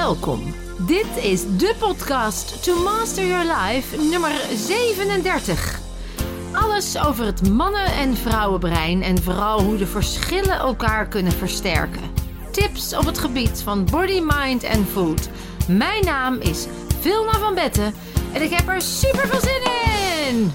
Welkom. Dit is de podcast To Master Your Life nummer 37. Alles over het mannen- en vrouwenbrein en vooral hoe de verschillen elkaar kunnen versterken. Tips op het gebied van body, mind en food. Mijn naam is Vilna van Betten en ik heb er super veel zin in!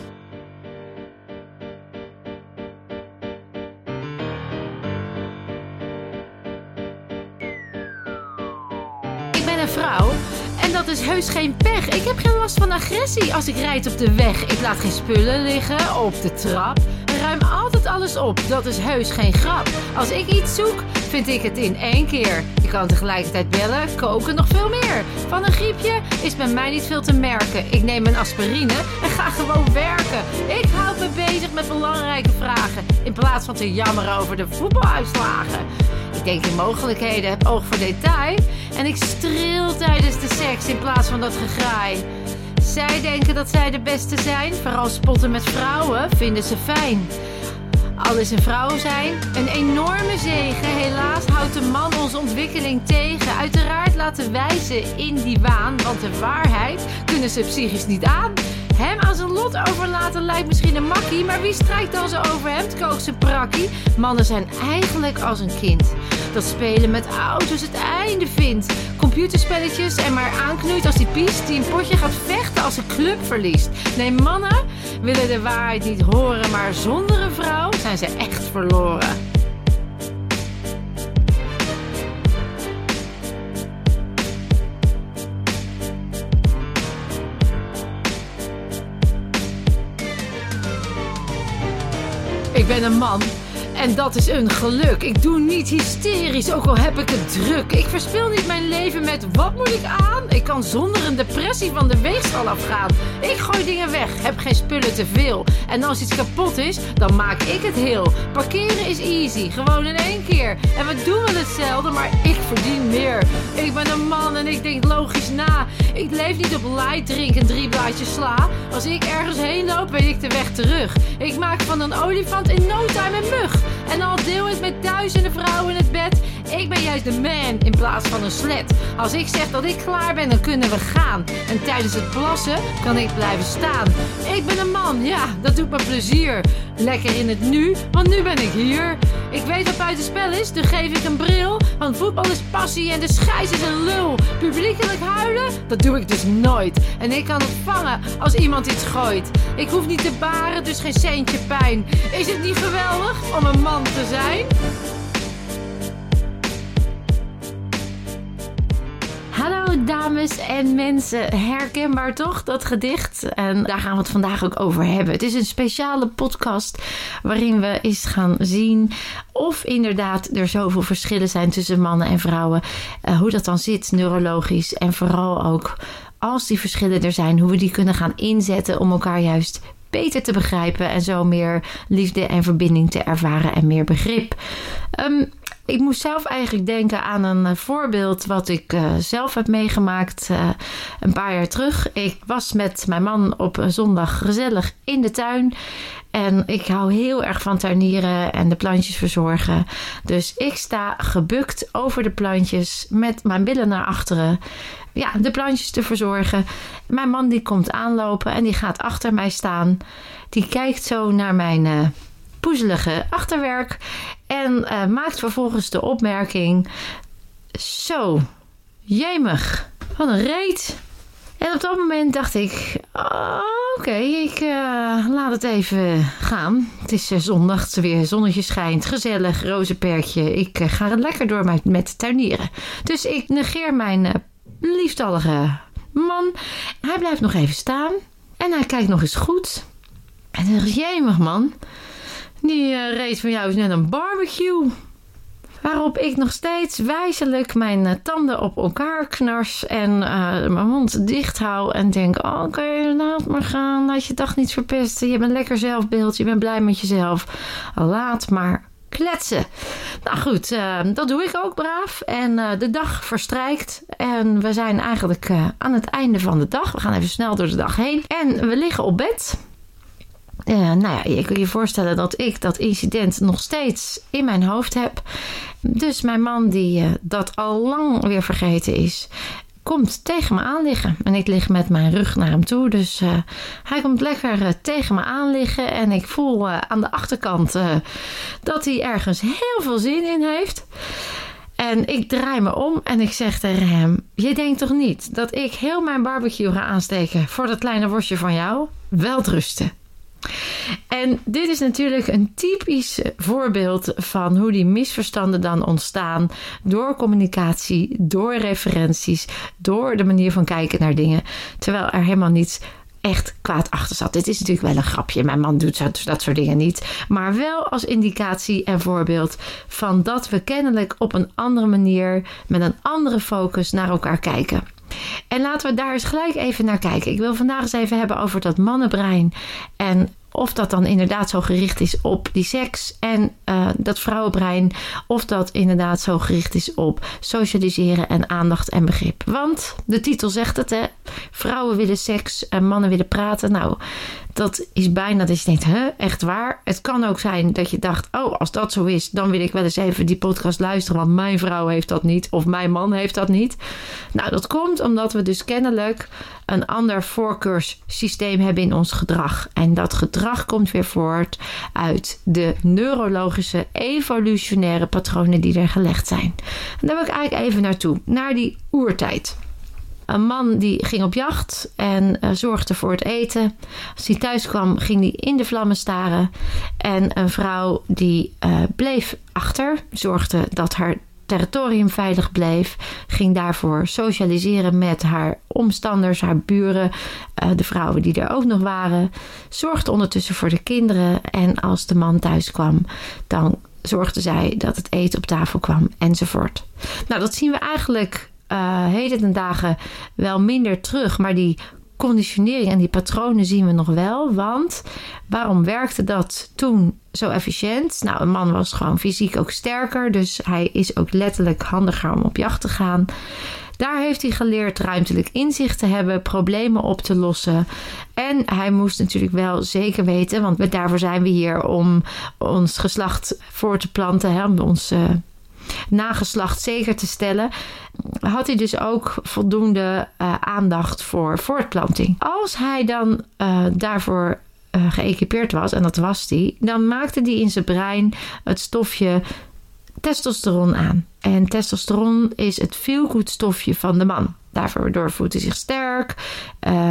Is heus geen pech. Ik heb geen last van agressie als ik rijd op de weg. Ik laat geen spullen liggen op de trap. Ruim altijd alles op. Dat is heus geen grap. Als ik iets zoek, vind ik het in één keer. Je kan tegelijkertijd bellen, koken, nog veel meer. Van een griepje is bij mij niet veel te merken. Ik neem een aspirine en ga gewoon werken. Ik houd me bezig met belangrijke vragen. In plaats van te jammeren over de voetbaluitslagen. Ik denk in mogelijkheden, heb oog voor detail. En ik streel tijdens de seks in plaats van dat gegraai. Zij denken dat zij de beste zijn. Vooral spotten met vrouwen vinden ze fijn. Al is een vrouw zijn een enorme zegen. Helaas houdt de man onze ontwikkeling tegen. Uiteraard laten wij ze in die waan. Want de waarheid kunnen ze psychisch niet aan. Hem aan zijn lot overlaten lijkt misschien een makkie. Maar wie strijkt dan zo over hem? Kookt zijn prakkie. Mannen zijn eigenlijk als een kind. Dat spelen met auto's het einde vindt. Computerspelletjes en maar aanknoeit als die piest. Die een potje gaat vechten als een club verliest. Nee, mannen willen de waarheid niet horen. Maar zonder een vrouw zijn ze echt verloren. Ik ben een man. En dat is een geluk. Ik doe niet hysterisch, ook al heb ik het druk. Ik verspil niet mijn leven met wat moet ik aan? Ik kan zonder een depressie van de weegschaal afgaan. Ik gooi dingen weg, heb geen spullen te veel. En als iets kapot is, dan maak ik het heel. Parkeren is easy, gewoon in één keer. En we doen wel hetzelfde, maar ik verdien meer. Ik ben een man en ik denk logisch na. Ik leef niet op light drink en drie blaadjes sla. Als ik ergens heen loop, weet ik de weg terug. Ik maak van een olifant in no time een mug. En al deel ik met duizenden vrouwen in het bed. Ik ben juist de man in plaats van een slet. Als ik zeg dat ik klaar ben, dan kunnen we gaan. En tijdens het plassen kan ik blijven staan. Ik ben een man, ja, dat doet me plezier. Lekker in het nu, want nu ben ik hier. Ik weet wat buitenspel is, dus geef ik een bril. Want voetbal is passie en de scheids is een lul. Publiekelijk huilen, dat doe ik dus nooit. En ik kan het vangen als iemand iets gooit. Ik hoef niet te baren, dus geen centje pijn. Is het niet geweldig om een man te zijn? Dames en mensen, herkenbaar toch dat gedicht? En daar gaan we het vandaag ook over hebben. Het is een speciale podcast waarin we eens gaan zien of inderdaad er zoveel verschillen zijn tussen mannen en vrouwen. Uh, hoe dat dan zit neurologisch en vooral ook als die verschillen er zijn, hoe we die kunnen gaan inzetten om elkaar juist beter te begrijpen en zo meer liefde en verbinding te ervaren en meer begrip. Um, ik moest zelf eigenlijk denken aan een voorbeeld wat ik uh, zelf heb meegemaakt uh, een paar jaar terug. Ik was met mijn man op een zondag gezellig in de tuin. En ik hou heel erg van tuinieren en de plantjes verzorgen. Dus ik sta gebukt over de plantjes met mijn billen naar achteren. Ja, de plantjes te verzorgen. Mijn man die komt aanlopen en die gaat achter mij staan. Die kijkt zo naar mijn poezelige achterwerk. En uh, maakt vervolgens de opmerking: Zo, jemig, wat een reet. En op dat moment dacht ik: oh, Oké, ik uh, laat het even gaan. Het is uh, zondag, het weer zonnetje schijnt, gezellig, rozenperkje. Ik ga er lekker door met, tuinieren. Dus ik negeer mijn liefstallige man. Hij blijft nog even staan en hij kijkt nog eens goed. En zeg jemig man. Die uh, reet van jou is net een barbecue. Waarop ik nog steeds wijzelijk mijn uh, tanden op elkaar knars en uh, mijn mond dicht hou en denk: oh, Oké, laat maar gaan. Laat je dag niet verpesten. Je bent lekker zelfbeeld. Je bent blij met jezelf. Laat maar kletsen. Nou goed, dat doe ik ook braaf. En de dag verstrijkt. En we zijn eigenlijk aan het einde van de dag. We gaan even snel door de dag heen. En we liggen op bed. Uh, nou ja, je kunt je voorstellen dat ik dat incident nog steeds in mijn hoofd heb. Dus mijn man, die uh, dat al lang weer vergeten is, komt tegen me aan liggen. En ik lig met mijn rug naar hem toe. Dus uh, hij komt lekker tegen me aan liggen. En ik voel aan de achterkant dat hij ergens heel veel zin in heeft. En ik draai me om en ik zeg tegen hem: Je denkt toch niet dat ik heel mijn barbecue ga aansteken voor dat kleine worstje van jou? Welterusten. En dit is natuurlijk een typisch voorbeeld van hoe die misverstanden dan ontstaan door communicatie, door referenties, door de manier van kijken naar dingen, terwijl er helemaal niets echt kwaad achter zat. Dit is natuurlijk wel een grapje. Mijn man doet dat soort dingen niet. Maar wel als indicatie en voorbeeld van dat we kennelijk op een andere manier, met een andere focus naar elkaar kijken. En laten we daar eens gelijk even naar kijken. Ik wil vandaag eens even hebben over dat mannenbrein. En of dat dan inderdaad zo gericht is op die seks en uh, dat vrouwenbrein. Of dat inderdaad zo gericht is op socialiseren en aandacht en begrip. Want de titel zegt het, hè? Vrouwen willen seks en mannen willen praten. Nou, dat is bijna dat je denkt, hè, echt waar? Het kan ook zijn dat je dacht, oh, als dat zo is, dan wil ik wel eens even die podcast luisteren, want mijn vrouw heeft dat niet of mijn man heeft dat niet. Nou, dat komt omdat we dus kennelijk een ander voorkeurssysteem hebben in ons gedrag. En dat gedrag komt weer voort uit de neurologische, evolutionaire patronen die er gelegd zijn. En daar wil ik eigenlijk even naartoe, naar die oertijd. Een man die ging op jacht en uh, zorgde voor het eten. Als hij thuis kwam, ging hij in de vlammen staren. En een vrouw die uh, bleef achter, zorgde dat haar territorium veilig bleef, ging daarvoor socialiseren met haar omstanders, haar buren, uh, de vrouwen die er ook nog waren, zorgde ondertussen voor de kinderen en als de man thuis kwam, dan zorgde zij dat het eten op tafel kwam enzovoort. Nou, dat zien we eigenlijk uh, heden ten dagen wel minder terug. Maar die conditionering en die patronen zien we nog wel. Want waarom werkte dat toen zo efficiënt? Nou, een man was gewoon fysiek ook sterker. Dus hij is ook letterlijk handiger om op jacht te gaan. Daar heeft hij geleerd ruimtelijk inzicht te hebben, problemen op te lossen. En hij moest natuurlijk wel zeker weten, want daarvoor zijn we hier om ons geslacht voor te planten, hè, om ons uh, nageslacht zeker te stellen, had hij dus ook voldoende uh, aandacht voor voortplanting. Als hij dan uh, daarvoor uh, geëquipeerd was, en dat was hij, dan maakte hij in zijn brein het stofje testosteron aan. En testosteron is het feelgood stofje van de man. Daardoor voelt hij zich sterk,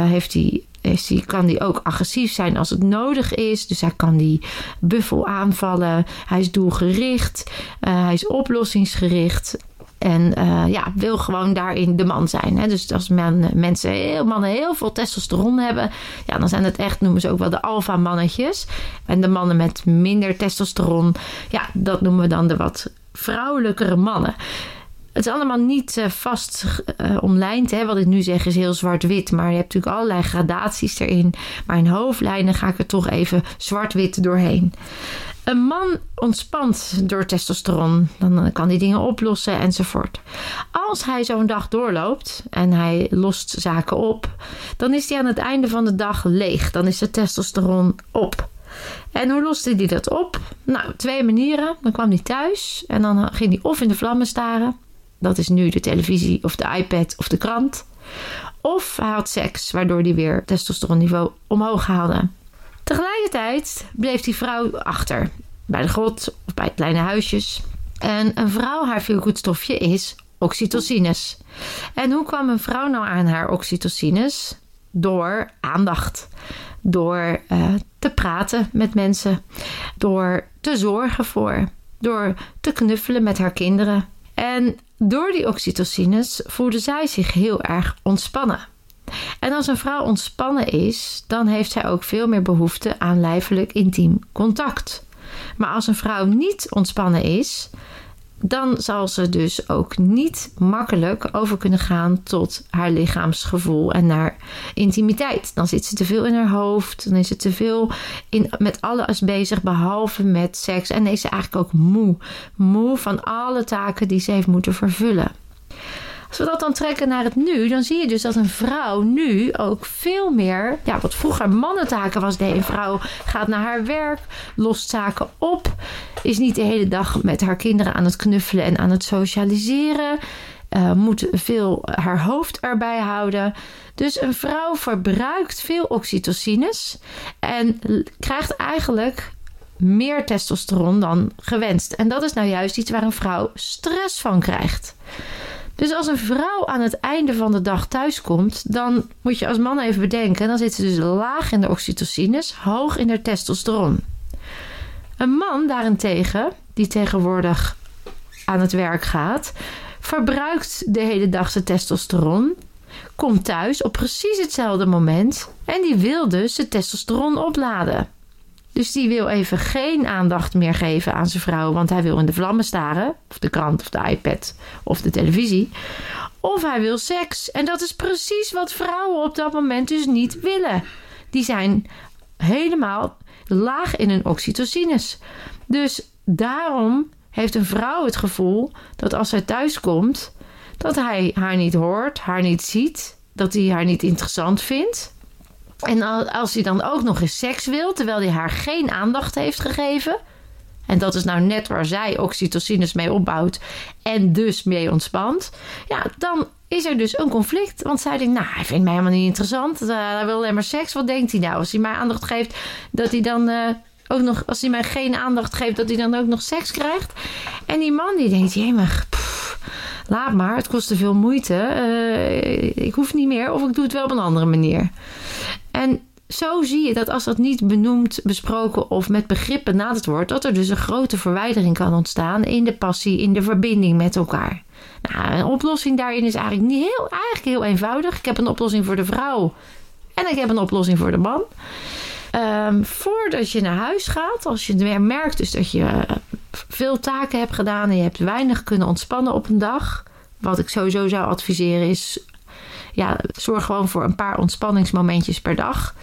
heeft hij is hij, kan hij ook agressief zijn als het nodig is. Dus hij kan die buffel aanvallen. Hij is doelgericht. Uh, hij is oplossingsgericht. En uh, ja, wil gewoon daarin de man zijn. Hè? Dus als men, mensen, heel, mannen heel veel testosteron hebben, ja, dan zijn het echt, noemen ze ook wel de alfa-mannetjes. En de mannen met minder testosteron, ja, dat noemen we dan de wat vrouwelijkere mannen. Het is allemaal niet uh, vast uh, omlijnd. Hè? Wat ik nu zeg is heel zwart-wit. Maar je hebt natuurlijk allerlei gradaties erin. Maar in hoofdlijnen ga ik er toch even zwart-wit doorheen. Een man ontspant door testosteron. Dan kan hij dingen oplossen enzovoort. Als hij zo'n dag doorloopt en hij lost zaken op, dan is hij aan het einde van de dag leeg. Dan is de testosteron op. En hoe loste hij dat op? Nou, twee manieren. Dan kwam hij thuis en dan ging hij of in de vlammen staren dat is nu de televisie of de iPad of de krant. Of hij had seks, waardoor hij weer testosteronniveau omhoog haalde. Tegelijkertijd bleef die vrouw achter. Bij de grot of bij kleine huisjes. En een vrouw, haar veelgoedstofje is oxytocines. En hoe kwam een vrouw nou aan haar oxytocines? Door aandacht. Door uh, te praten met mensen. Door te zorgen voor. Door te knuffelen met haar kinderen. En door die oxytocines voelde zij zich heel erg ontspannen. En als een vrouw ontspannen is, dan heeft zij ook veel meer behoefte aan lijfelijk intiem contact. Maar als een vrouw niet ontspannen is, dan zal ze dus ook niet makkelijk over kunnen gaan tot haar lichaamsgevoel en naar intimiteit. Dan zit ze te veel in haar hoofd, dan is ze te veel in, met alles bezig behalve met seks en is ze eigenlijk ook moe. Moe van alle taken die ze heeft moeten vervullen. Als we dat dan trekken naar het nu, dan zie je dus dat een vrouw nu ook veel meer, ja, wat vroeger mannentaken was, nee, een vrouw gaat naar haar werk, lost zaken op, is niet de hele dag met haar kinderen aan het knuffelen en aan het socialiseren. Uh, moet veel haar hoofd erbij houden. Dus een vrouw verbruikt veel oxytocines en krijgt eigenlijk meer testosteron dan gewenst. En dat is nou juist iets waar een vrouw stress van krijgt. Dus als een vrouw aan het einde van de dag thuiskomt, dan moet je als man even bedenken: dan zit ze dus laag in de oxytocines, hoog in de testosteron. Een man daarentegen, die tegenwoordig aan het werk gaat, verbruikt de hele dag zijn testosteron, komt thuis op precies hetzelfde moment en die wil dus zijn testosteron opladen. Dus die wil even geen aandacht meer geven aan zijn vrouw, want hij wil in de vlammen staren, of de krant, of de iPad, of de televisie. Of hij wil seks. En dat is precies wat vrouwen op dat moment dus niet willen. Die zijn helemaal laag in hun oxytocines. Dus daarom heeft een vrouw het gevoel dat als zij thuis komt, dat hij haar niet hoort, haar niet ziet, dat hij haar niet interessant vindt. En als hij dan ook nog eens seks wil, terwijl hij haar geen aandacht heeft gegeven. En dat is nou net waar zij oxytocines mee opbouwt en dus mee ontspant. Ja, dan is er dus een conflict. Want zij denkt, nou, hij vindt mij helemaal niet interessant. Uh, hij wil alleen maar seks. Wat denkt hij nou? Als hij mij aandacht geeft, dat hij dan uh, ook nog... Als hij mij geen aandacht geeft, dat hij dan ook nog seks krijgt. En die man die denkt, jemig, laat maar. Het kost te veel moeite. Uh, ik hoef niet meer of ik doe het wel op een andere manier. En zo zie je dat als dat niet benoemd, besproken of met begrippen benaderd wordt, dat er dus een grote verwijdering kan ontstaan in de passie, in de verbinding met elkaar. Nou, een oplossing daarin is eigenlijk, niet heel, eigenlijk heel eenvoudig. Ik heb een oplossing voor de vrouw en ik heb een oplossing voor de man. Um, voordat je naar huis gaat, als je merkt dus dat je veel taken hebt gedaan en je hebt weinig kunnen ontspannen op een dag, wat ik sowieso zou adviseren is ja, zorg gewoon voor een paar ontspanningsmomentjes per dag.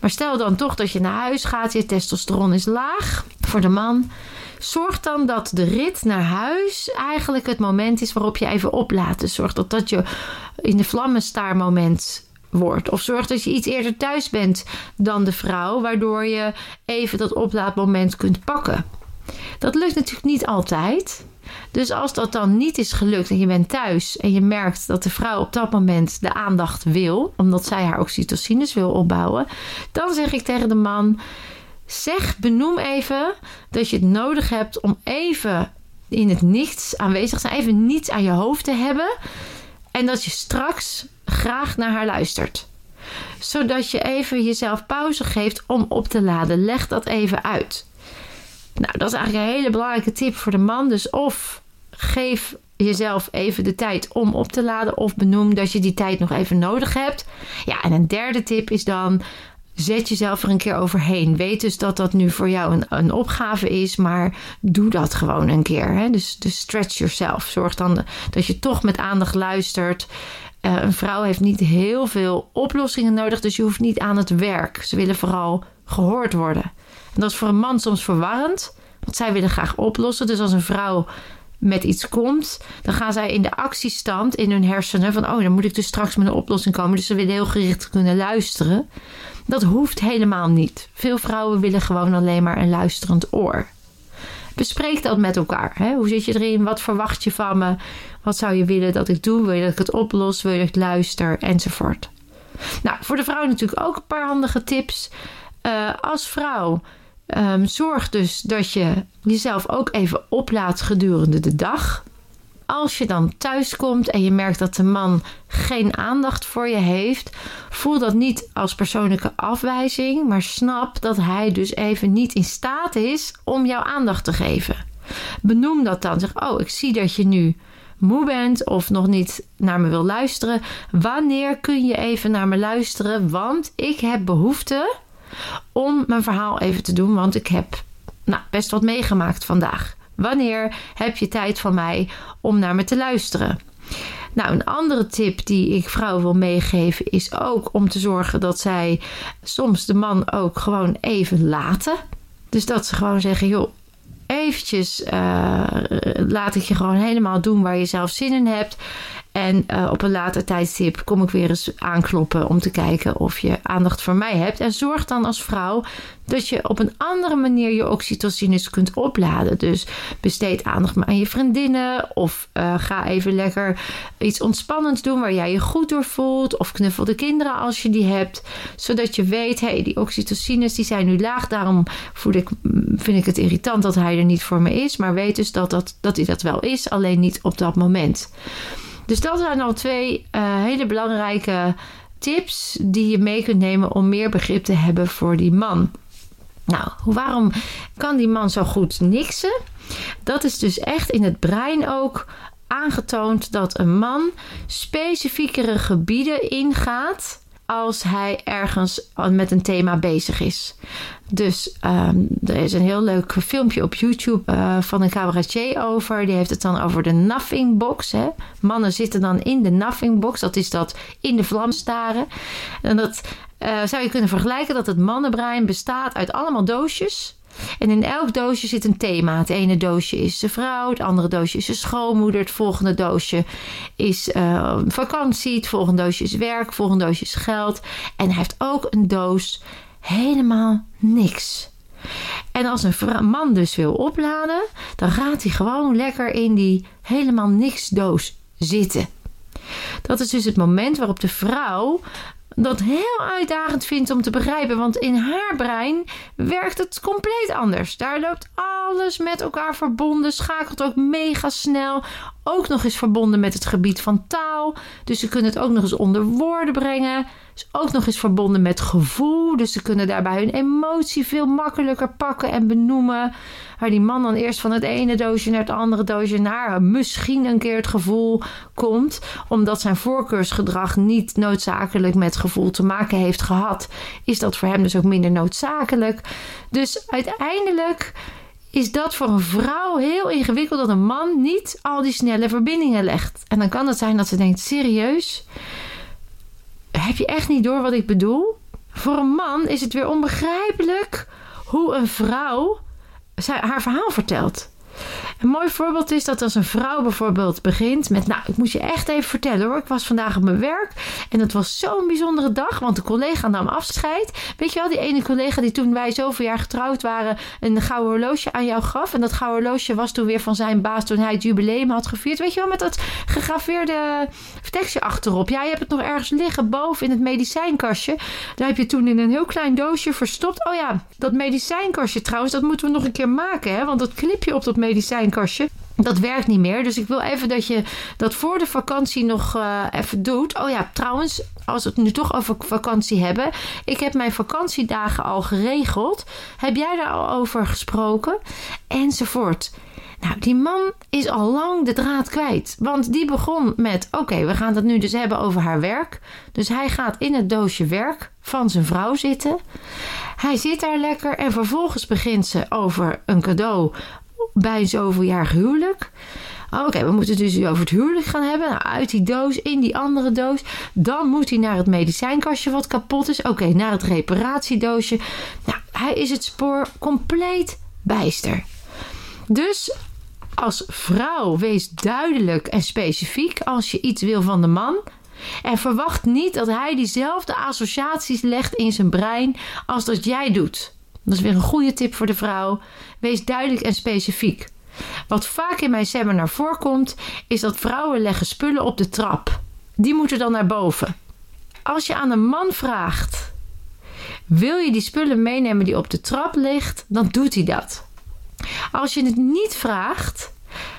Maar stel dan toch dat je naar huis gaat, je testosteron is laag voor de man. Zorg dan dat de rit naar huis eigenlijk het moment is waarop je even oplaadt. Dus zorg dat dat je in de vlammenstaarmoment wordt. Of zorg dat je iets eerder thuis bent dan de vrouw, waardoor je even dat oplaadmoment kunt pakken. Dat lukt natuurlijk niet altijd. Dus als dat dan niet is gelukt en je bent thuis en je merkt dat de vrouw op dat moment de aandacht wil, omdat zij haar oxytocines wil opbouwen, dan zeg ik tegen de man: zeg, benoem even dat je het nodig hebt om even in het niets aanwezig te zijn, even niets aan je hoofd te hebben en dat je straks graag naar haar luistert zodat je even jezelf pauze geeft om op te laden. Leg dat even uit. Nou, dat is eigenlijk een hele belangrijke tip voor de man. Dus of geef jezelf even de tijd om op te laden, of benoem dat je die tijd nog even nodig hebt. Ja, en een derde tip is dan. Zet jezelf er een keer overheen. Weet dus dat dat nu voor jou een, een opgave is, maar doe dat gewoon een keer. Hè? Dus, dus stretch yourself. Zorg dan dat je toch met aandacht luistert. Uh, een vrouw heeft niet heel veel oplossingen nodig, dus je hoeft niet aan het werk. Ze willen vooral gehoord worden. Dat is voor een man soms verwarrend, want zij willen graag oplossen. Dus als een vrouw met iets komt, dan gaan zij in de actiestand in hun hersenen van, oh, dan moet ik dus straks met een oplossing komen. Dus ze willen heel gericht kunnen luisteren. Dat hoeft helemaal niet. Veel vrouwen willen gewoon alleen maar een luisterend oor. Bespreek dat met elkaar. Hè? Hoe zit je erin? Wat verwacht je van me? Wat zou je willen dat ik doe? Wil je dat ik het oplos? Wil je dat ik luister? Enzovoort. Nou, voor de vrouw natuurlijk ook een paar handige tips. Uh, als vrouw Um, zorg dus dat je jezelf ook even oplaat gedurende de dag. Als je dan thuis komt en je merkt dat de man geen aandacht voor je heeft, voel dat niet als persoonlijke afwijzing, maar snap dat hij dus even niet in staat is om jouw aandacht te geven. Benoem dat dan. Zeg: Oh, ik zie dat je nu moe bent of nog niet naar me wil luisteren. Wanneer kun je even naar me luisteren? Want ik heb behoefte om mijn verhaal even te doen, want ik heb nou, best wat meegemaakt vandaag. Wanneer heb je tijd van mij om naar me te luisteren? Nou, een andere tip die ik vrouwen wil meegeven is ook om te zorgen dat zij soms de man ook gewoon even laten. Dus dat ze gewoon zeggen, joh, eventjes uh, laat ik je gewoon helemaal doen waar je zelf zin in hebt. En uh, op een later tijdstip kom ik weer eens aankloppen om te kijken of je aandacht voor mij hebt. En zorg dan als vrouw dat je op een andere manier je oxytocines kunt opladen. Dus besteed aandacht maar aan je vriendinnen. Of uh, ga even lekker iets ontspannends doen waar jij je goed door voelt. Of knuffel de kinderen als je die hebt. Zodat je weet, hé, hey, die oxytocines die zijn nu laag. Daarom voel ik, vind ik het irritant dat hij er niet voor me is. Maar weet dus dat, dat, dat hij dat wel is, alleen niet op dat moment. Dus dat zijn al twee uh, hele belangrijke tips die je mee kunt nemen om meer begrip te hebben voor die man. Nou, waarom kan die man zo goed niksen? Dat is dus echt in het brein ook aangetoond dat een man specifiekere gebieden ingaat als hij ergens met een thema bezig is. Dus um, er is een heel leuk filmpje op YouTube uh, van een cabaretier over. Die heeft het dan over de nothing box. Hè. Mannen zitten dan in de nothing box. Dat is dat in de vlam staren. En dat uh, zou je kunnen vergelijken dat het mannenbrein bestaat uit allemaal doosjes. En in elk doosje zit een thema. Het ene doosje is de vrouw, het andere doosje is de schoonmoeder, het volgende doosje is uh, vakantie, het volgende doosje is werk, het volgende doosje is geld. En hij heeft ook een doos helemaal niks. En als een man dus wil opladen, dan gaat hij gewoon lekker in die helemaal niks doos zitten. Dat is dus het moment waarop de vrouw dat heel uitdagend vindt om te begrijpen. Want in haar brein werkt het compleet anders. Daar loopt alles met elkaar verbonden, schakelt ook mega snel. Ook nog eens verbonden met het gebied van taal. Dus ze kunnen het ook nog eens onder woorden brengen. Is ook nog eens verbonden met gevoel. Dus ze kunnen daarbij hun emotie veel makkelijker pakken en benoemen. Waar die man dan eerst van het ene doosje naar het andere doosje naar misschien een keer het gevoel komt. Omdat zijn voorkeursgedrag niet noodzakelijk met gevoel te maken heeft gehad. Is dat voor hem dus ook minder noodzakelijk. Dus uiteindelijk is dat voor een vrouw heel ingewikkeld dat een man niet al die snelle verbindingen legt. En dan kan het zijn dat ze denkt: serieus? Heb je echt niet door wat ik bedoel? Voor een man is het weer onbegrijpelijk hoe een vrouw haar verhaal vertelt. Een mooi voorbeeld is dat als een vrouw bijvoorbeeld begint met... Nou, ik moet je echt even vertellen hoor. Ik was vandaag op mijn werk en het was zo'n bijzondere dag. Want de collega nam afscheid. Weet je wel, die ene collega die toen wij zoveel jaar getrouwd waren... een gouden horloge aan jou gaf. En dat gouden horloge was toen weer van zijn baas toen hij het jubileum had gevierd. Weet je wel, met dat gegraveerde tekstje achterop. Ja, je hebt het nog ergens liggen boven in het medicijnkastje. Daar heb je toen in een heel klein doosje verstopt. Oh ja, dat medicijnkastje trouwens, dat moeten we nog een keer maken. Hè? Want dat knipje op dat medicijnkastje dat werkt niet meer. Dus ik wil even dat je dat voor de vakantie nog uh, even doet. Oh ja, trouwens, als we het nu toch over vakantie hebben. Ik heb mijn vakantiedagen al geregeld. Heb jij daar al over gesproken? Enzovoort. Nou, die man is al lang de draad kwijt. Want die begon met: Oké, we gaan het nu dus hebben over haar werk. Dus hij gaat in het doosje werk van zijn vrouw zitten. Hij zit daar lekker en vervolgens begint ze over een cadeau bij zoveel jaar huwelijk. Oké, we moeten het dus over het huwelijk gaan hebben. Nou, uit die doos, in die andere doos. Dan moet hij naar het medicijnkastje wat kapot is. Oké, naar het reparatiedoosje. Nou, hij is het spoor compleet bijster. Dus als vrouw wees duidelijk en specifiek als je iets wil van de man. En verwacht niet dat hij diezelfde associaties legt in zijn brein als dat jij doet. Dat is weer een goede tip voor de vrouw. Wees duidelijk en specifiek. Wat vaak in mijn seminar voorkomt, is dat vrouwen leggen spullen op de trap. Die moeten dan naar boven. Als je aan een man vraagt: Wil je die spullen meenemen die op de trap ligt? Dan doet hij dat. Als je het niet vraagt,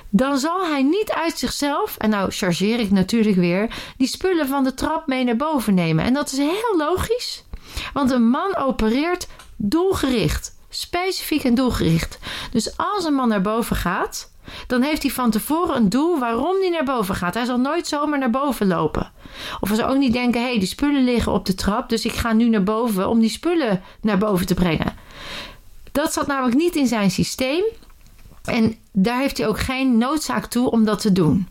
dan zal hij niet uit zichzelf, en nou chargeer ik natuurlijk weer, die spullen van de trap mee naar boven nemen. En dat is heel logisch, want een man opereert doelgericht. Specifiek en doelgericht. Dus als een man naar boven gaat, dan heeft hij van tevoren een doel waarom hij naar boven gaat. Hij zal nooit zomaar naar boven lopen. Of hij zal ook niet denken: hé, hey, die spullen liggen op de trap, dus ik ga nu naar boven om die spullen naar boven te brengen. Dat zat namelijk niet in zijn systeem. En daar heeft hij ook geen noodzaak toe om dat te doen.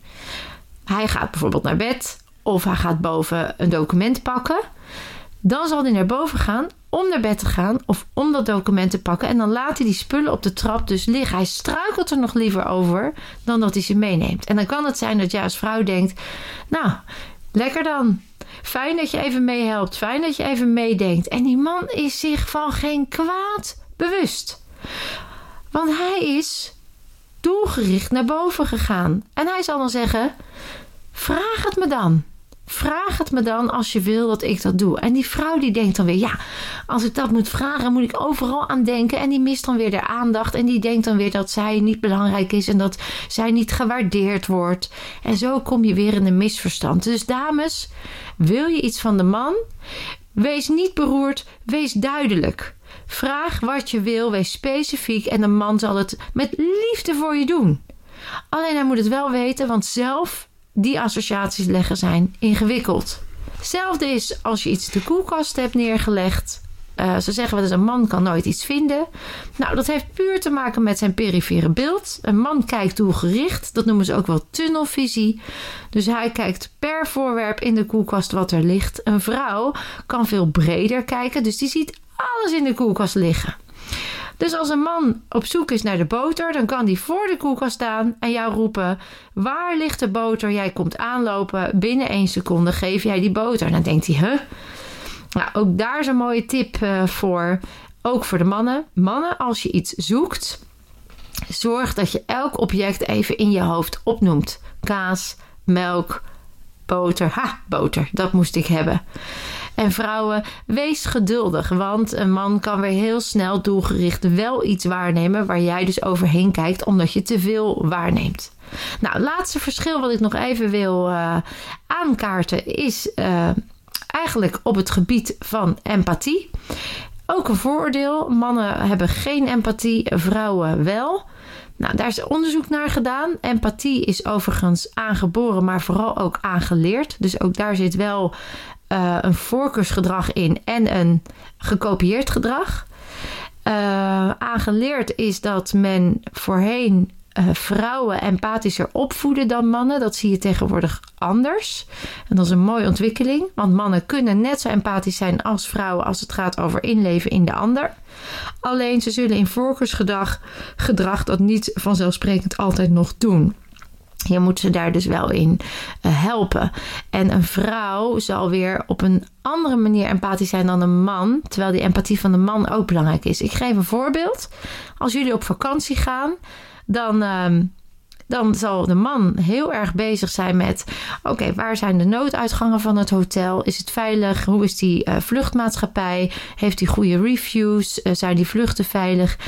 Hij gaat bijvoorbeeld naar bed of hij gaat boven een document pakken. Dan zal hij naar boven gaan om naar bed te gaan of om dat document te pakken. En dan laat hij die spullen op de trap dus liggen. Hij struikelt er nog liever over dan dat hij ze meeneemt. En dan kan het zijn dat jij als vrouw denkt: Nou, lekker dan. Fijn dat je even meehelpt. Fijn dat je even meedenkt. En die man is zich van geen kwaad bewust. Want hij is doelgericht naar boven gegaan. En hij zal dan zeggen: Vraag het me dan. Vraag het me dan als je wil dat ik dat doe. En die vrouw die denkt dan weer: ja, als ik dat moet vragen, moet ik overal aan denken. En die mist dan weer de aandacht. En die denkt dan weer dat zij niet belangrijk is en dat zij niet gewaardeerd wordt. En zo kom je weer in een misverstand. Dus dames, wil je iets van de man? Wees niet beroerd, wees duidelijk. Vraag wat je wil, wees specifiek en de man zal het met liefde voor je doen. Alleen hij moet het wel weten, want zelf die associaties leggen zijn ingewikkeld. Hetzelfde is als je iets de koelkast hebt neergelegd. Uh, ze zeggen wel eens een man kan nooit iets vinden. Nou, dat heeft puur te maken met zijn perifere beeld. Een man kijkt doelgericht. Dat noemen ze ook wel tunnelvisie. Dus hij kijkt per voorwerp in de koelkast wat er ligt. Een vrouw kan veel breder kijken. Dus die ziet alles in de koelkast liggen. Dus als een man op zoek is naar de boter, dan kan die voor de koelkast staan en jou roepen: Waar ligt de boter? Jij komt aanlopen. Binnen één seconde geef jij die boter. Dan denkt hij: Huh? Nou, ook daar is een mooie tip uh, voor. Ook voor de mannen. Mannen, als je iets zoekt, zorg dat je elk object even in je hoofd opnoemt: kaas, melk, boter. Ha, boter, dat moest ik hebben. En vrouwen, wees geduldig, want een man kan weer heel snel doelgericht wel iets waarnemen waar jij dus overheen kijkt omdat je te veel waarneemt. Nou, laatste verschil wat ik nog even wil uh, aankaarten is uh, eigenlijk op het gebied van empathie. Ook een vooroordeel. Mannen hebben geen empathie, vrouwen wel. Nou, daar is onderzoek naar gedaan. Empathie is overigens aangeboren, maar vooral ook aangeleerd. Dus ook daar zit wel uh, een voorkeursgedrag in en een gekopieerd gedrag. Uh, aangeleerd is dat men voorheen uh, vrouwen empathischer opvoeden dan mannen. Dat zie je tegenwoordig anders. En dat is een mooie ontwikkeling, want mannen kunnen net zo empathisch zijn als vrouwen als het gaat over inleven in de ander. Alleen ze zullen in voorkeursgedrag gedrag dat niet vanzelfsprekend altijd nog doen. Je moet ze daar dus wel in uh, helpen. En een vrouw zal weer op een andere manier empathisch zijn dan een man, terwijl die empathie van de man ook belangrijk is. Ik geef een voorbeeld. Als jullie op vakantie gaan, dan. Uh, dan zal de man heel erg bezig zijn met: oké, waar zijn de nooduitgangen van het hotel? Is het veilig? Hoe is die uh, vluchtmaatschappij? Heeft die goede reviews? Uh, zijn die vluchten veilig?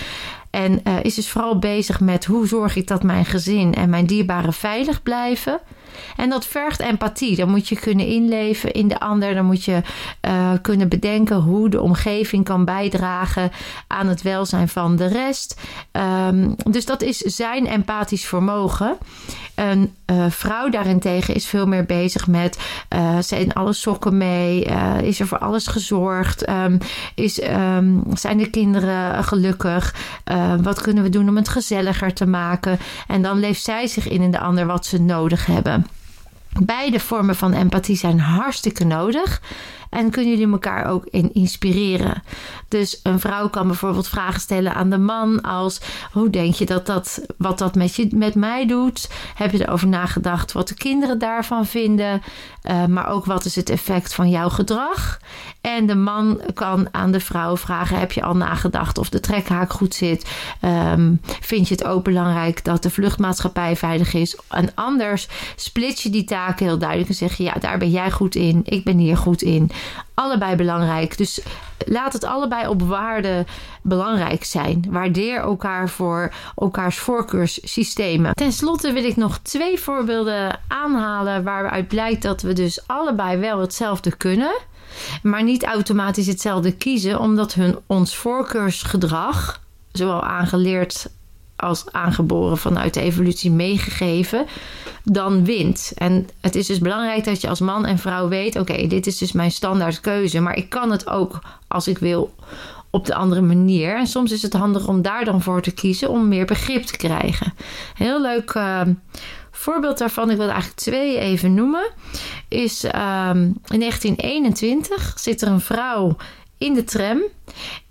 En uh, is dus vooral bezig met hoe zorg ik dat mijn gezin en mijn dierbaren veilig blijven. En dat vergt empathie. Dan moet je kunnen inleven in de ander. Dan moet je uh, kunnen bedenken hoe de omgeving kan bijdragen aan het welzijn van de rest. Um, dus dat is zijn empathisch vermogen. Een uh, vrouw daarentegen is veel meer bezig met: uh, zijn alle sokken mee? Is er voor alles gezorgd? Um, is, um, zijn de kinderen gelukkig? wat kunnen we doen om het gezelliger te maken? En dan leeft zij zich in in de ander wat ze nodig hebben. Beide vormen van empathie zijn hartstikke nodig. En kunnen jullie elkaar ook in inspireren. Dus een vrouw kan bijvoorbeeld vragen stellen aan de man als... hoe denk je dat dat, wat dat met, je, met mij doet? Heb je erover nagedacht wat de kinderen daarvan vinden? Uh, maar ook wat is het effect van jouw gedrag? En de man kan aan de vrouw vragen: heb je al nagedacht of de trekhaak goed zit? Um, vind je het ook belangrijk dat de vluchtmaatschappij veilig is? En anders split je die taken heel duidelijk en zeg je: ja, daar ben jij goed in, ik ben hier goed in. Allebei belangrijk. Dus laat het allebei op waarde belangrijk zijn. Waardeer elkaar voor elkaars voorkeurssystemen. Ten slotte wil ik nog twee voorbeelden aanhalen waaruit blijkt dat we dus allebei wel hetzelfde kunnen maar niet automatisch hetzelfde kiezen, omdat hun ons voorkeursgedrag, zowel aangeleerd als aangeboren vanuit de evolutie meegegeven, dan wint. En het is dus belangrijk dat je als man en vrouw weet: oké, dit is dus mijn standaard keuze, maar ik kan het ook als ik wil op de andere manier. En soms is het handig om daar dan voor te kiezen om meer begrip te krijgen. Heel leuk. Uh, voorbeeld daarvan, ik wil eigenlijk twee even noemen, is um, in 1921 zit er een vrouw in de tram.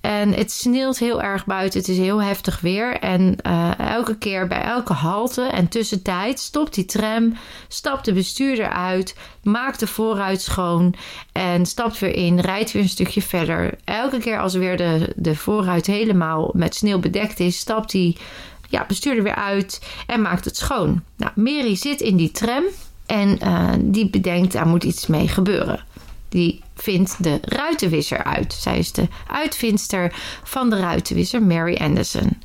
En het sneeuwt heel erg buiten. Het is heel heftig weer. En uh, elke keer bij elke halte en tussentijd stopt die tram, stapt de bestuurder uit, maakt de vooruit schoon en stapt weer in, rijdt weer een stukje verder. Elke keer als weer de, de vooruit helemaal met sneeuw bedekt is, stapt die ja, bestuurder weer uit en maakt het schoon. Nou, Mary zit in die tram en uh, die bedenkt, daar moet iets mee gebeuren die vindt de ruitenwisser uit. Zij is de uitvindster van de ruitenwisser, Mary Anderson.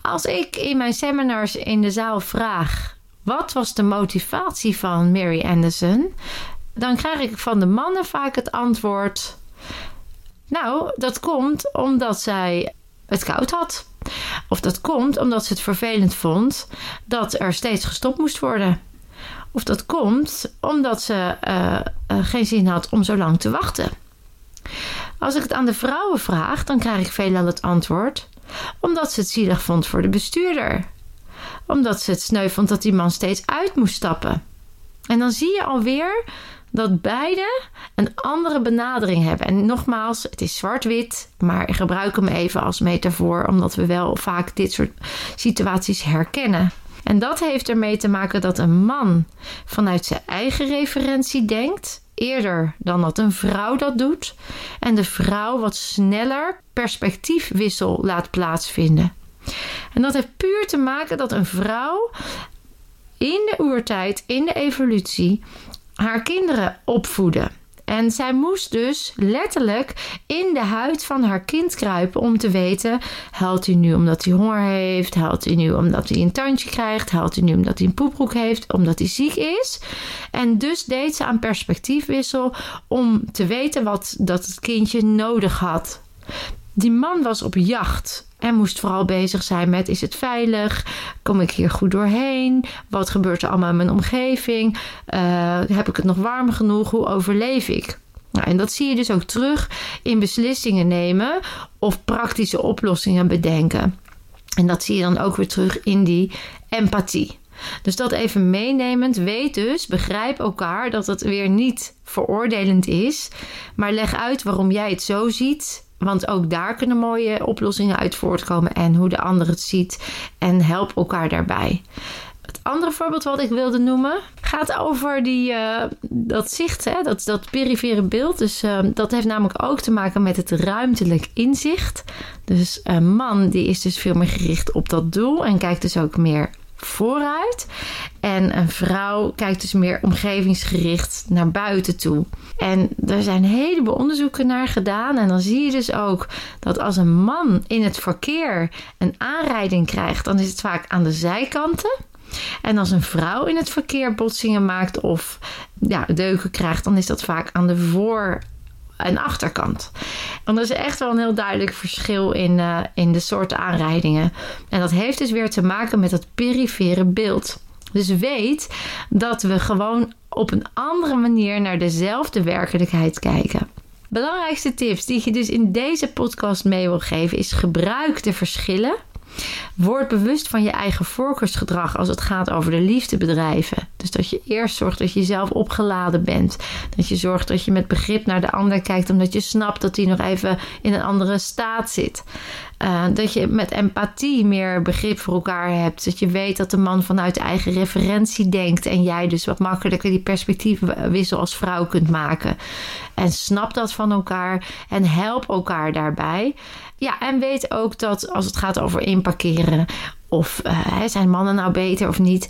Als ik in mijn seminars in de zaal vraag: wat was de motivatie van Mary Anderson? Dan krijg ik van de mannen vaak het antwoord: Nou, dat komt omdat zij het koud had. Of dat komt omdat ze het vervelend vond dat er steeds gestopt moest worden. Of dat komt omdat ze uh, uh, geen zin had om zo lang te wachten. Als ik het aan de vrouwen vraag, dan krijg ik veelal het antwoord: omdat ze het zielig vond voor de bestuurder. Omdat ze het sneu vond dat die man steeds uit moest stappen. En dan zie je alweer dat beide een andere benadering hebben. En nogmaals, het is zwart-wit, maar ik gebruik hem even als metafoor, omdat we wel vaak dit soort situaties herkennen. En dat heeft ermee te maken dat een man vanuit zijn eigen referentie denkt, eerder dan dat een vrouw dat doet, en de vrouw wat sneller perspectiefwissel laat plaatsvinden. En dat heeft puur te maken dat een vrouw in de oertijd, in de evolutie, haar kinderen opvoeden. En zij moest dus letterlijk in de huid van haar kind kruipen om te weten: huilt hij nu omdat hij honger heeft? Huilt hij nu omdat hij een tandje krijgt? Huilt hij nu omdat hij een poepbroek heeft? Omdat hij ziek is? En dus deed ze aan perspectiefwissel om te weten wat dat het kindje nodig had. Die man was op jacht en moest vooral bezig zijn met: is het veilig? Kom ik hier goed doorheen? Wat gebeurt er allemaal in mijn omgeving? Uh, heb ik het nog warm genoeg? Hoe overleef ik? Nou, en dat zie je dus ook terug in beslissingen nemen of praktische oplossingen bedenken. En dat zie je dan ook weer terug in die empathie. Dus dat even meenemend, weet dus, begrijp elkaar dat het weer niet veroordelend is, maar leg uit waarom jij het zo ziet want ook daar kunnen mooie oplossingen uit voortkomen en hoe de ander het ziet. En help elkaar daarbij. Het andere voorbeeld wat ik wilde noemen gaat over die, uh, dat zicht, hè? Dat, dat perifere beeld. Dus uh, dat heeft namelijk ook te maken met het ruimtelijk inzicht. Dus een man die is dus veel meer gericht op dat doel en kijkt dus ook meer vooruit. En een vrouw kijkt dus meer omgevingsgericht naar buiten toe. En er zijn een heleboel onderzoeken naar gedaan. En dan zie je dus ook dat als een man in het verkeer een aanrijding krijgt, dan is het vaak aan de zijkanten. En als een vrouw in het verkeer botsingen maakt of ja, deuken krijgt, dan is dat vaak aan de voor- en achterkant. Want er is echt wel een heel duidelijk verschil in, uh, in de soorten aanrijdingen. En dat heeft dus weer te maken met het perifere beeld. Dus weet dat we gewoon op een andere manier naar dezelfde werkelijkheid kijken. Belangrijkste tips die je dus in deze podcast mee wil geven is gebruik de verschillen Word bewust van je eigen voorkeursgedrag als het gaat over de liefdebedrijven. Dus dat je eerst zorgt dat je zelf opgeladen bent. Dat je zorgt dat je met begrip naar de ander kijkt, omdat je snapt dat hij nog even in een andere staat zit. Uh, dat je met empathie meer begrip voor elkaar hebt. Dat je weet dat de man vanuit eigen referentie denkt. En jij dus wat makkelijker die perspectiefwissel als vrouw kunt maken. En snap dat van elkaar en help elkaar daarbij. Ja, en weet ook dat als het gaat over inparkeren. Of uh, zijn mannen nou beter of niet?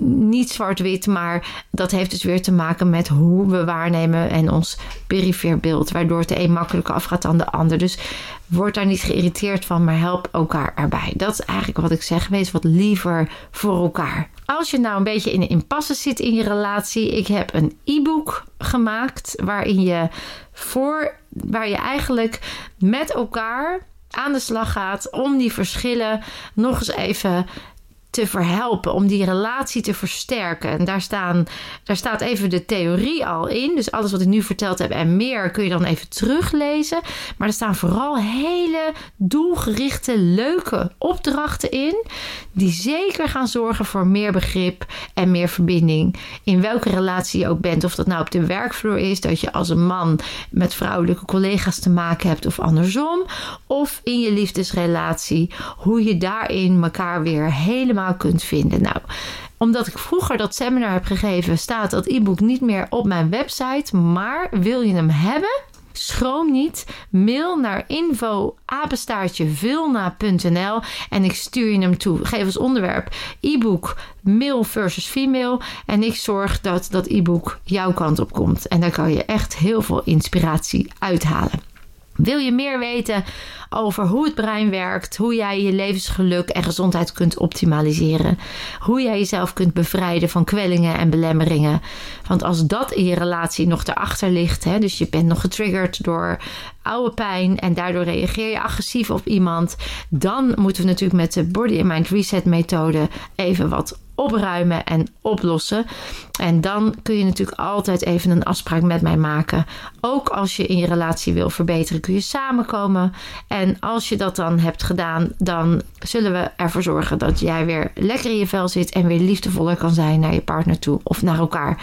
Niet zwart-wit, maar dat heeft dus weer te maken met hoe we waarnemen en ons perifeer beeld, waardoor het de een makkelijker afgaat dan de ander. Dus word daar niet geïrriteerd van, maar help elkaar erbij. Dat is eigenlijk wat ik zeg. Wees wat liever voor elkaar. Als je nou een beetje in een impasse zit in je relatie, ik heb een e-book gemaakt waarin je voor, waar je eigenlijk met elkaar aan de slag gaat om die verschillen nog eens even te verhelpen, om die relatie te versterken. En daar, staan, daar staat even de theorie al in. Dus alles wat ik nu verteld heb en meer kun je dan even teruglezen. Maar er staan vooral hele doelgerichte, leuke opdrachten in. Die zeker gaan zorgen voor meer begrip en meer verbinding. In welke relatie je ook bent. Of dat nou op de werkvloer is, dat je als een man met vrouwelijke collega's te maken hebt of andersom. Of in je liefdesrelatie. Hoe je daarin elkaar weer helemaal kunt vinden. Nou, omdat ik vroeger dat seminar heb gegeven, staat dat e-book niet meer op mijn website. Maar wil je hem hebben? Schroom niet. Mail naar info en ik stuur je hem toe. Geef als onderwerp e-book male versus female. En ik zorg dat dat e-book jouw kant op komt. En daar kan je echt heel veel inspiratie uithalen. Wil je meer weten over hoe het brein werkt, hoe jij je levensgeluk en gezondheid kunt optimaliseren, hoe jij jezelf kunt bevrijden van kwellingen en belemmeringen? Want als dat in je relatie nog erachter ligt, hè, dus je bent nog getriggerd door oude pijn en daardoor reageer je agressief op iemand, dan moeten we natuurlijk met de Body and Mind Reset methode even wat opruimen en oplossen. En dan kun je natuurlijk altijd even een afspraak met mij maken. Ook als je in je relatie wil verbeteren, kun je samenkomen. En als je dat dan hebt gedaan, dan zullen we ervoor zorgen dat jij weer lekker in je vel zit en weer liefdevoller kan zijn naar je partner toe of naar elkaar.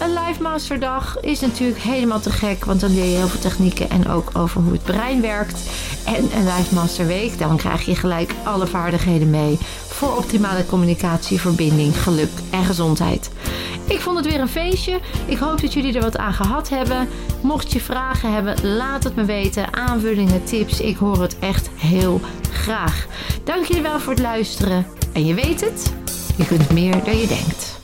Een live masterdag is natuurlijk helemaal te gek, want dan leer je heel veel technieken en ook over hoe het brein werkt. En een live masterweek, dan krijg je gelijk alle vaardigheden mee voor optimale communicatie, geluk en gezondheid. Ik vond het weer een feestje. Ik hoop dat jullie er wat aan gehad hebben. Mocht je vragen hebben, laat het me weten. Aanvullingen, tips. Ik hoor het echt heel graag. Dank jullie wel voor het luisteren. En je weet het, je kunt meer dan je denkt.